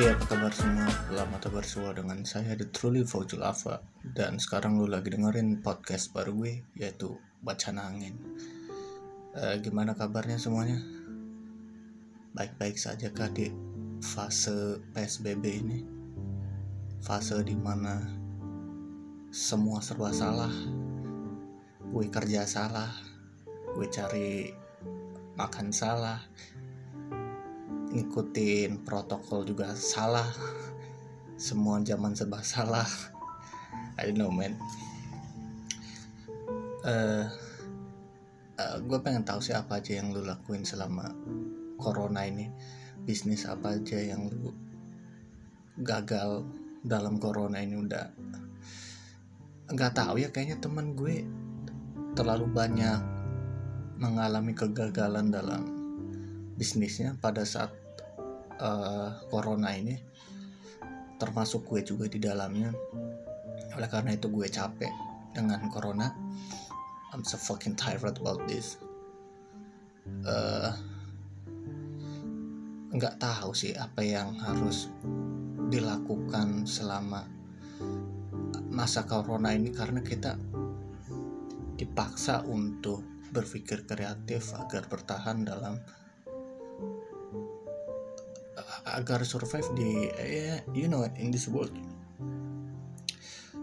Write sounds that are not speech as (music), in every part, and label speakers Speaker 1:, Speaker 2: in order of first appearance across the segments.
Speaker 1: Iya apa kabar semua? Selamat bersua dengan saya The Truly Faujul Afa Dan sekarang lu lagi dengerin podcast baru gue Yaitu Baca Angin Eh, Gimana kabarnya semuanya? Baik-baik saja kah di fase PSBB ini? Fase di mana semua serba salah? Gue kerja salah? Gue cari makan salah ngikutin protokol juga salah. Semua zaman serba salah. I don't know man. Eh gue pengen tahu sih apa aja yang lu lakuin selama corona ini. Bisnis apa aja yang lu gagal dalam corona ini udah nggak tahu ya kayaknya temen gue terlalu banyak mengalami kegagalan dalam bisnisnya pada saat uh, corona ini termasuk gue juga di dalamnya. Oleh karena itu gue capek dengan corona. I'm so fucking tired about this. Uh, tahu sih apa yang harus dilakukan selama masa corona ini karena kita dipaksa untuk berpikir kreatif agar bertahan dalam agar survive di ya you know in this world.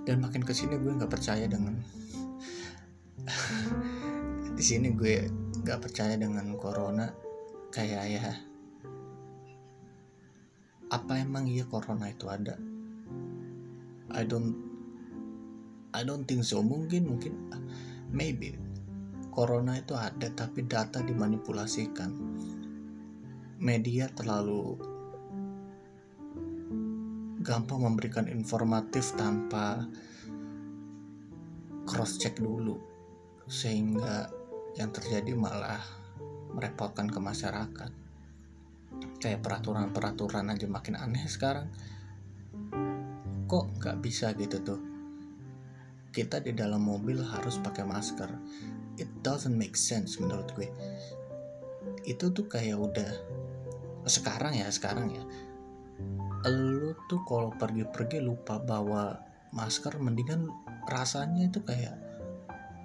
Speaker 1: Dan makin ke sini gue nggak percaya dengan (laughs) di sini gue nggak percaya dengan corona. Kayak ya apa emang iya corona itu ada? I don't I don't think so. Mungkin mungkin maybe corona itu ada tapi data dimanipulasikan. Media terlalu gampang memberikan informatif tanpa cross check dulu sehingga yang terjadi malah merepotkan ke masyarakat. Kayak peraturan-peraturan aja makin aneh sekarang. Kok nggak bisa gitu tuh? Kita di dalam mobil harus pakai masker. It doesn't make sense menurut gue. Itu tuh kayak udah sekarang ya sekarang ya lu tuh kalau pergi-pergi lupa bawa masker mendingan rasanya itu kayak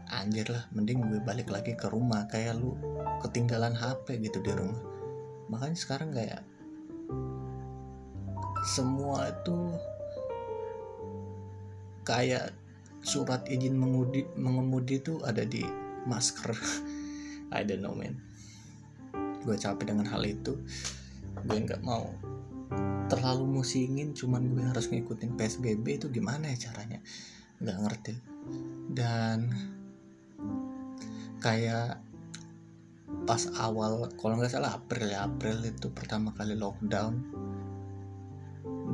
Speaker 1: anjir lah mending gue balik lagi ke rumah. Kayak lu ketinggalan HP gitu di rumah. Makanya sekarang kayak semua itu kayak surat izin mengemudi mengemudi itu ada di masker. (laughs) I don't know man. Gue capek dengan hal itu. Gue nggak mau terlalu musingin cuman gue harus ngikutin PSBB itu gimana ya caranya? Nggak ngerti. Dan kayak pas awal kalau nggak salah April ya April itu pertama kali lockdown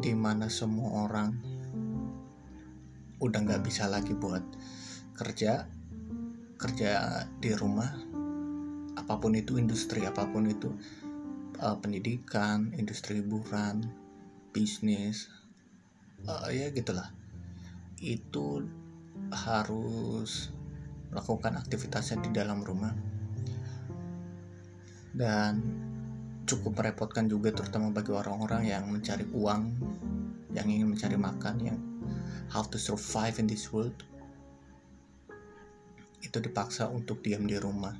Speaker 1: di mana semua orang udah nggak bisa lagi buat kerja kerja di rumah. Apa pun itu industri apa pun itu uh, pendidikan industri hiburan bisnis uh, ya gitulah. Itu harus melakukan aktivitasnya di dalam rumah. Dan cukup merepotkan juga terutama bagi orang-orang yang mencari uang yang ingin mencari makan yang how to survive in this world. Itu dipaksa untuk diam di rumah.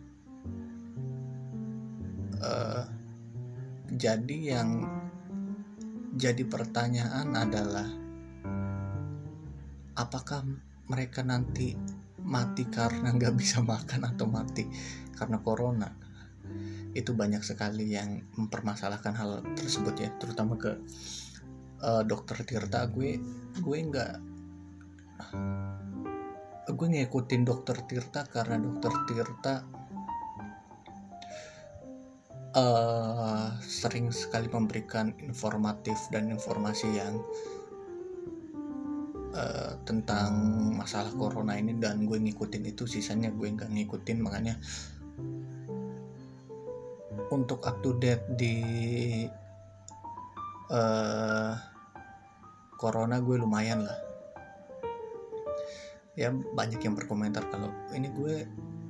Speaker 1: Uh, jadi yang jadi pertanyaan adalah apakah mereka nanti mati karena nggak bisa makan atau mati karena corona? Itu banyak sekali yang mempermasalahkan hal tersebut ya terutama ke uh, dokter Tirta. Gue gue nggak gue ngikutin dokter Tirta karena dokter Tirta uh, sering sekali memberikan informatif dan informasi yang uh, tentang masalah corona ini dan gue ngikutin itu sisanya gue nggak ngikutin. Makanya untuk up to date di uh, corona gue lumayan lah. Ya banyak yang berkomentar kalau ini gue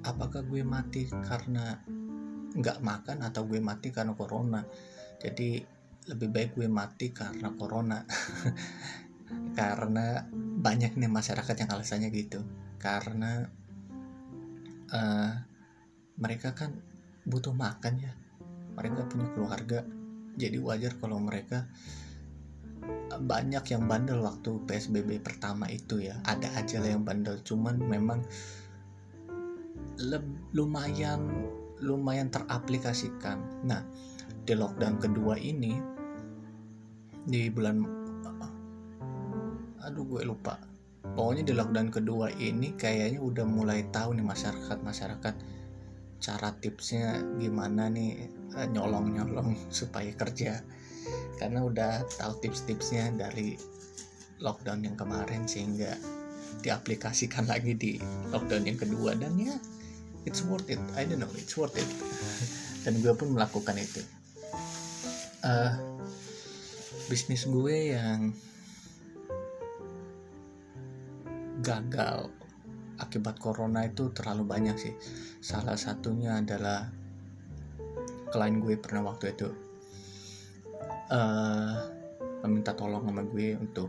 Speaker 1: apakah gue mati karena nggak makan atau gue mati karena corona. Jadi lebih baik gue mati karena corona. (laughs) Karena banyak nih masyarakat yang alasannya gitu. Karena uh, mereka kan butuh makan ya. Mereka punya keluarga. Jadi wajar kalau mereka banyak yang bandel waktu PSBB pertama itu ya. Ada aja lah yang bandel. Cuman memang lumayan lumayan teraplikasikan. Nah di lockdown kedua ini di bulan aduh gue lupa. Pokoknya di lockdown kedua ini kayaknya udah mulai tahu nih masyarakat masyarakat cara tipsnya gimana nih eh, nyolong nyolong (laughs) supaya kerja. Karena udah tahu tips-tipsnya dari lockdown yang kemarin sehingga diaplikasikan lagi di lockdown yang kedua. Dan ya it's worth it. I don't know it's worth it. Dan gue pun melakukan itu. Uh, bisnis gue yang gagal akibat corona itu terlalu banyak sih. Salah satunya adalah klien gue pernah waktu itu uh, meminta tolong sama gue untuk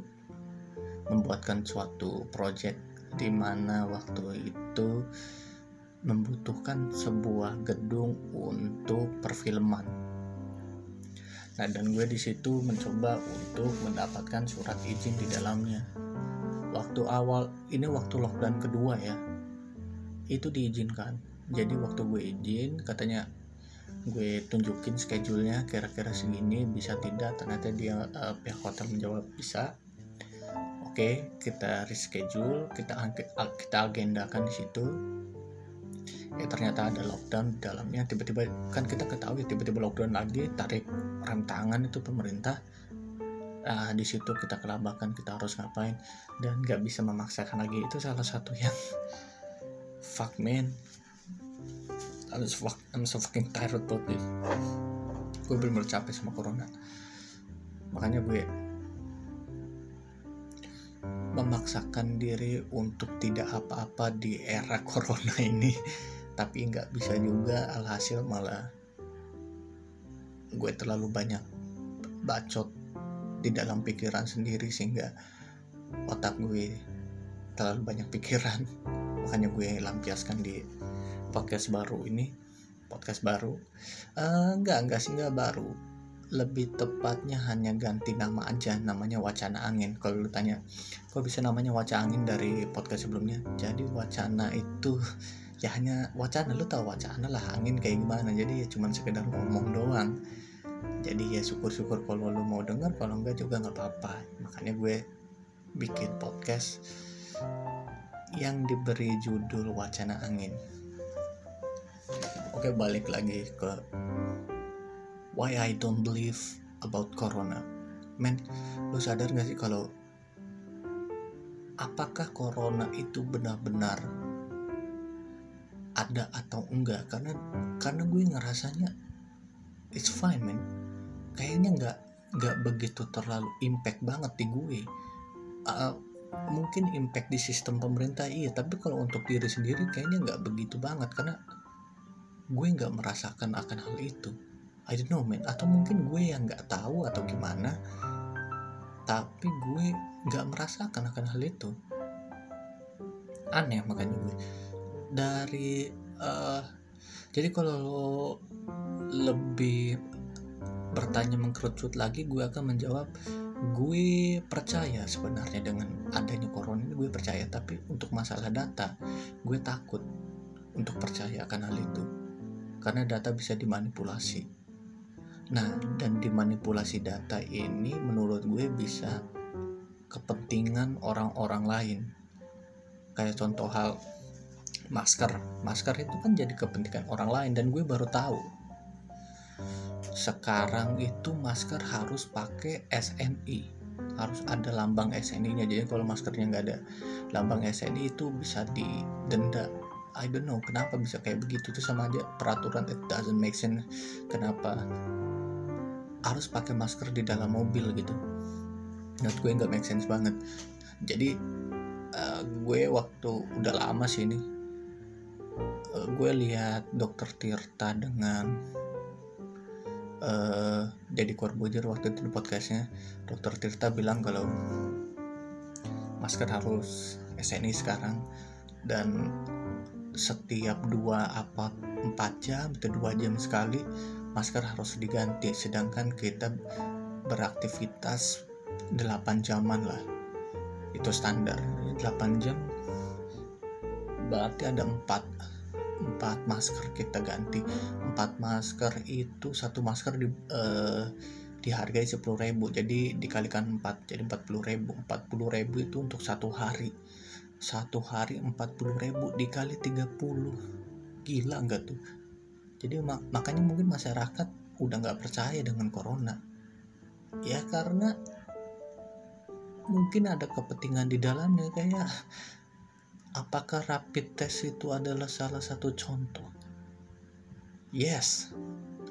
Speaker 1: membuatkan suatu project di mana waktu itu membutuhkan sebuah gedung untuk perfilman. Nah, dan gue di situ mencoba untuk mendapatkan surat izin di dalamnya. Waktu awal ini waktu lockdown kedua ya, itu diizinkan. Jadi waktu gue izin, katanya gue tunjukin schedule-nya kira-kira segini bisa tidak ternyata dia uh, pihak hotel menjawab bisa oke okay, kita reschedule kita kita agendakan di situ ya ternyata ada lockdown di dalamnya. Tiba-tiba kan kita ketahui tiba-tiba lockdown lagi tarik rem tangan itu pemerintah. Nah, di situ kita kelabakan kita harus ngapain. Dan nggak bisa memaksakan lagi. Itu salah satu yang (laughs) fuck man. I'm so, fuck, fucking tired about this. Gue bener-bener capek sama corona. Makanya gue memaksakan diri untuk tidak apa-apa di era (laughs) corona ini tapi nggak bisa juga alhasil malah gue terlalu banyak bacot di dalam pikiran sendiri sehingga otak gue terlalu banyak pikiran. (laughs) Makanya gue lampiaskan di podcast baru ini podcast baru. Uh, enggak enggak sih enggak baru. Lebih tepatnya hanya ganti nama aja namanya wacana angin. Kalau lu tanya kok bisa namanya wacana angin dari podcast sebelumnya? Jadi wacana itu ya hanya wacana lu tahu wacana lah angin kayak gimana. Jadi ya cuman sekedar ngomong doang. Jadi ya syukur-syukur kalau lu mau denger kalau enggak juga nggak apa-apa. Makanya gue bikin podcast yang diberi judul wacana angin. Oke balik lagi ke why I don't believe about corona. Men, lu sadar gak sih kalau apakah corona itu benar-benar ada atau enggak? Karena karena gue ngerasanya it's fine men. Kayaknya nggak nggak begitu terlalu impact banget di gue. Uh, mungkin impact di sistem pemerintah iya. Tapi kalau untuk diri sendiri kayaknya nggak begitu banget. Karena gue nggak merasakan akan hal itu. I don't know man. Atau mungkin gue yang nggak tahu atau gimana. Tapi gue nggak merasakan akan hal itu. Aneh makanya gue dari uh, jadi kalau lo lebih bertanya mengkerucut lagi gue akan menjawab gue percaya sebenarnya dengan adanya corona ini gue percaya tapi untuk masalah data gue takut untuk percaya akan hal itu karena data bisa dimanipulasi. Nah, dan dimanipulasi data ini menurut gue bisa kepentingan orang-orang lain. Kayak contoh hal masker. Masker itu kan jadi kepentingan orang lain dan gue baru tahu. Sekarang itu masker harus pakai SNI. Harus ada lambang SNI-nya. Jadi kalau maskernya nggak ada lambang SNI itu bisa didenda I don't know kenapa bisa kayak begitu itu sama aja peraturan it doesn't make sense kenapa harus pakai masker di dalam mobil gitu menurut gue nggak make sense banget jadi uh, gue waktu udah lama sih ini gue lihat dokter Tirta dengan uh, Deddy Corbuzier waktu itu di podcastnya. Dokter Tirta bilang kalau masker harus SNI sekarang. Dan setiap dua apa empat jam atau dua jam sekali masker harus diganti. Sedangkan kita beraktivitas 8 jaman lah. Itu standar. 8 jam berarti ada 4 4 masker kita ganti. 4 masker itu satu masker di uh, dihargai 10.000 jadi dikalikan 4 jadi 40.000 40.000 itu untuk satu hari. Satu hari 40.000 dikali 30 gila enggak tuh? Jadi mak makanya mungkin masyarakat udah nggak percaya dengan corona. Ya karena mungkin ada kepentingan di dalamnya. Kayak apakah rapid test itu adalah salah satu contoh? Yes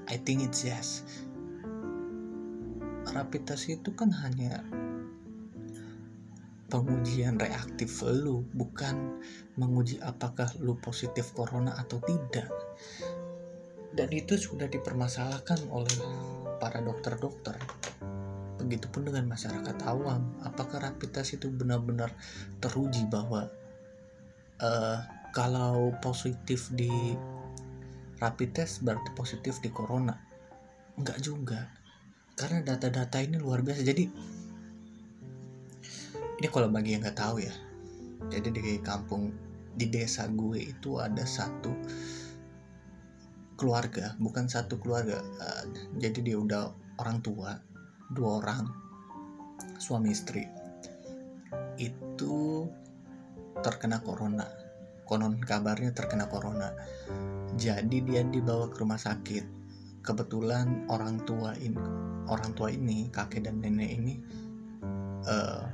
Speaker 1: I think it's yes. Rapid test itu kan hanya pengujian reaktif lu bukan menguji apakah lu positif corona atau tidak. Dan itu sudah dipermasalahkan oleh para dokter-dokter. Begitupun dengan masyarakat awam. Apakah rapid test itu benar-benar teruji bahwa uh, kalau positif di rapid test berarti positif di corona. Enggak juga. Karena data-data ini luar biasa. Jadi ini kalau bagi yang nggak tahu ya. Jadi di kampung di desa gue itu ada satu keluarga bukan satu keluarga. Uh, jadi dia udah orang tua dua orang suami istri. Itu terkena corona. Konon kabarnya terkena corona. Jadi dia dibawa ke rumah sakit. Kebetulan orang tua ini orang tua ini kakek dan nenek ini uh,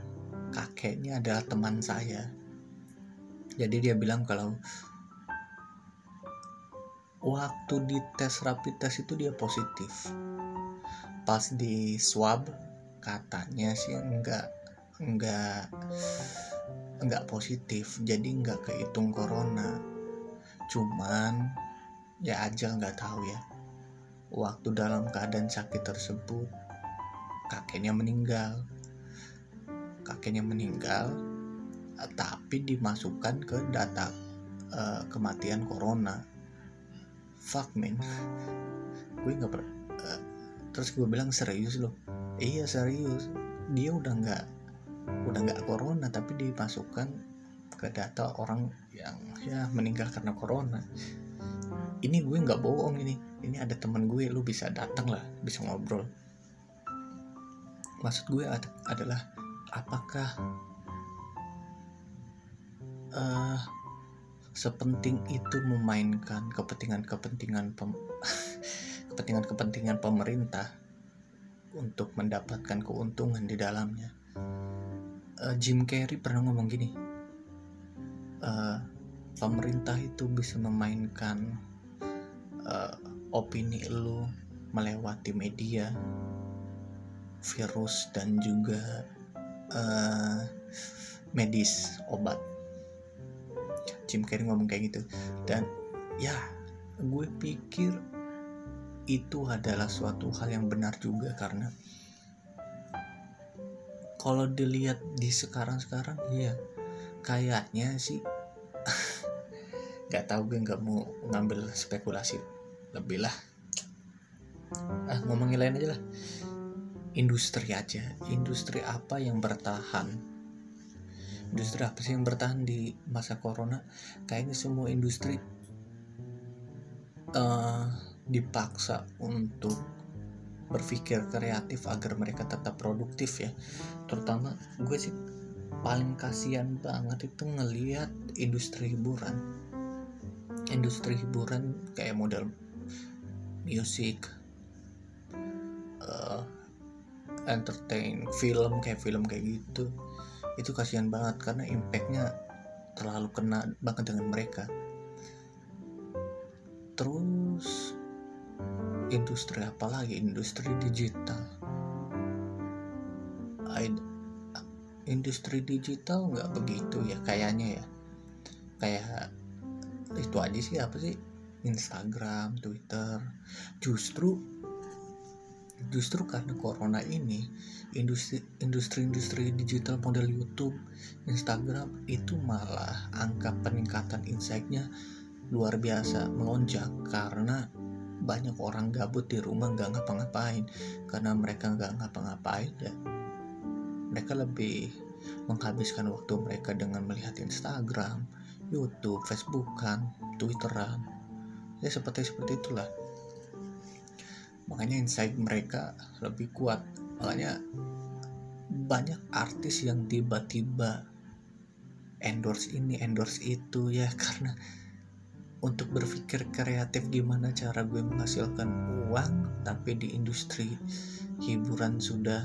Speaker 1: kakeknya adalah teman saya. Jadi dia bilang kalau waktu di tes rapid test itu dia positif. Pas di swab katanya sih enggak enggak enggak positif jadi enggak kehitung corona. Cuman ya aja nggak tahu ya. Waktu dalam keadaan sakit tersebut kakeknya meninggal. Kakeknya meninggal eh, tapi dimasukkan ke data uh, kematian corona. Fuck man gue nggak per uh, terus gue bilang serius loh. Iya serius. Dia udah nggak udah nggak corona tapi dimasukkan ke data orang yang ya meninggal karena corona ini gue nggak bohong ini ini ada teman gue lu bisa datang lah bisa ngobrol maksud gue ad adalah apakah uh, sepenting itu memainkan kepentingan-kepentingan pem (laughs) kepentingan-kepentingan pemerintah untuk mendapatkan keuntungan di dalamnya. Uh, Jim Carrey pernah ngomong gini, uh, pemerintah itu bisa memainkan uh, opini lu melewati media, virus dan juga uh, medis obat. Jim Carrey ngomong kayak gitu. Dan ya gue pikir itu adalah suatu hal yang benar juga karena kalau dilihat di sekarang-sekarang ya kayaknya sih (laughs) nggak tahu gue nggak mau ngambil spekulasi. Lebih lah. Ah ngomongin lain aja lah. Industri aja. Industri apa yang bertahan? Industri apa sih yang bertahan di masa corona? Kayaknya semua industri uh, dipaksa untuk berpikir kreatif agar mereka tetap produktif ya. Terutama gue sih paling kasihan banget itu ngelihat industri hiburan. Industri hiburan kayak model musik uh, entertain film kayak film kayak gitu itu kasihan banget karena impactnya terlalu kena banget dengan mereka. Terus industri apa lagi? Industri digital. Industri digital nggak begitu ya kayaknya ya. Kayak itu aja sih apa sih? Instagram Twitter. Justru justru karena corona ini industri industri digital model YouTube, Instagram itu malah angka peningkatan insightnya luar biasa melonjak karena banyak orang gabut di rumah nggak ngapa-ngapain. Karena mereka nggak ngapa-ngapain ya. Mereka lebih menghabiskan waktu mereka dengan melihat Instagram, YouTube, Facebookan, Twitteran. Ya seperti seperti itulah. Makanya insight mereka lebih kuat. Makanya banyak artis yang tiba-tiba endorse ini endorse itu ya. (laughs) Karena untuk berpikir kreatif gimana cara gue menghasilkan uang tapi di industri hiburan sudah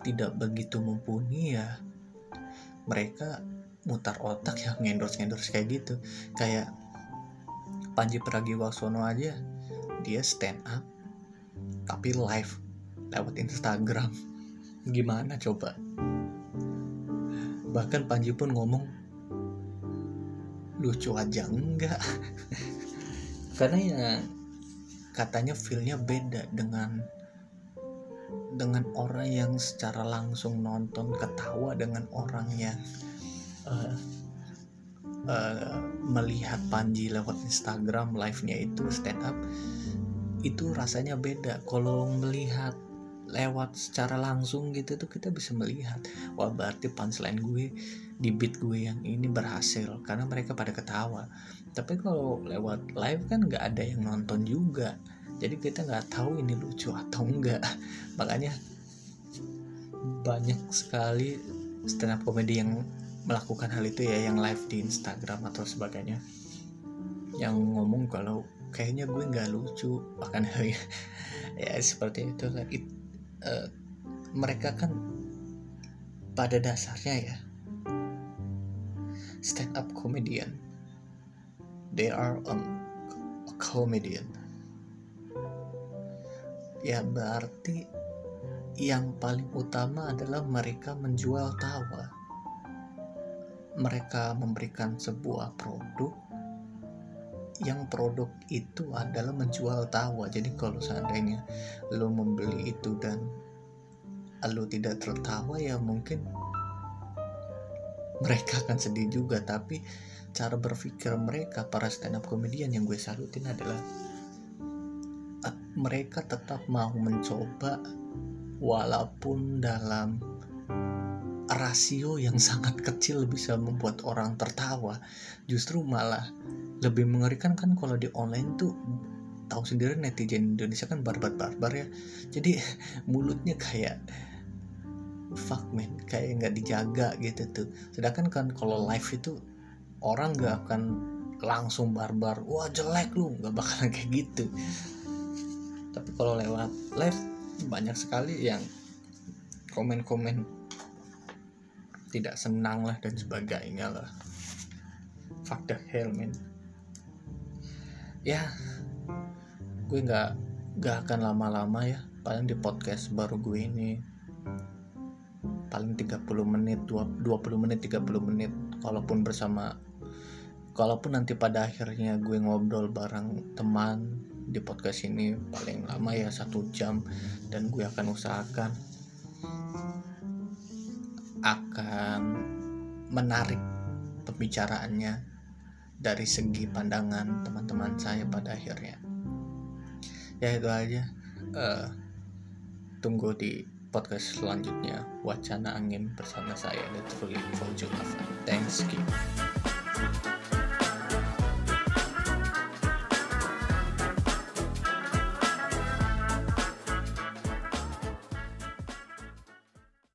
Speaker 1: tidak begitu mumpuni ya mereka mutar otak yang endorse endorse kayak gitu. Kayak Panji Pragiwaksono aja dia stand up tapi live lewat Instagram. Gimana coba? Bahkan Panji pun ngomong lucu aja enggak. Karena ya katanya feelnya beda dengan dengan orang yang secara langsung nonton ketawa dengan orang yang uh, uh, melihat Panji lewat Instagram live-nya itu stand up itu rasanya beda. Kalau melihat lewat secara langsung gitu tuh kita bisa melihat wah berarti punchline gue di beat gue yang ini berhasil karena mereka pada ketawa. Tapi kalau lewat live kan nggak ada yang nonton juga. Jadi kita nggak tahu ini lucu atau enggak (laughs) makanya banyak sekali stand up comedy yang melakukan hal itu ya yang live di Instagram atau sebagainya. Yang ngomong kalau kayaknya gue nggak lucu bahkan (laughs) ya seperti itu. It, uh, mereka kan pada dasarnya ya stand up comedian. They are um, a comedian. Ya berarti yang paling utama adalah mereka menjual tawa. Mereka memberikan sebuah produk. Yang produk itu adalah menjual tawa. Jadi kalau seandainya lo membeli itu dan lo tidak tertawa ya mungkin mereka akan sedih juga tapi cara berpikir mereka para stand up comedian yang gue salutin adalah mereka tetap mau mencoba walaupun dalam rasio yang (laughs) sangat kecil bisa membuat orang tertawa. Justru malah lebih mengerikan kan kalau di online tuh tahu sendiri netizen Indonesia kan barbar-barbar ya. Jadi (laughs) mulutnya kayak fuck man kayak nggak dijaga gitu tuh. Sedangkan kan kalau live itu orang nggak akan langsung barbar wah jelek lu. Nggak bakalan kayak gitu. Tapi kalau lewat live banyak sekali yang komen-komen tidak senang lah dan sebagainya lah. Fuck the hell man. Ya gue nggak nggak akan lama-lama ya. Paling di podcast baru gue ini paling 30 menit 20 menit 30 menit kalaupun bersama kalaupun nanti pada akhirnya gue ngobrol bareng teman di podcast ini paling lama ya satu jam dan gue akan usahakan akan menarik pembicaraannya dari segi pandangan teman-teman saya pada akhirnya. Ya itu aja. Uh, tunggu di podcast selanjutnya wacana angin bersama saya literally Faujo Thanks you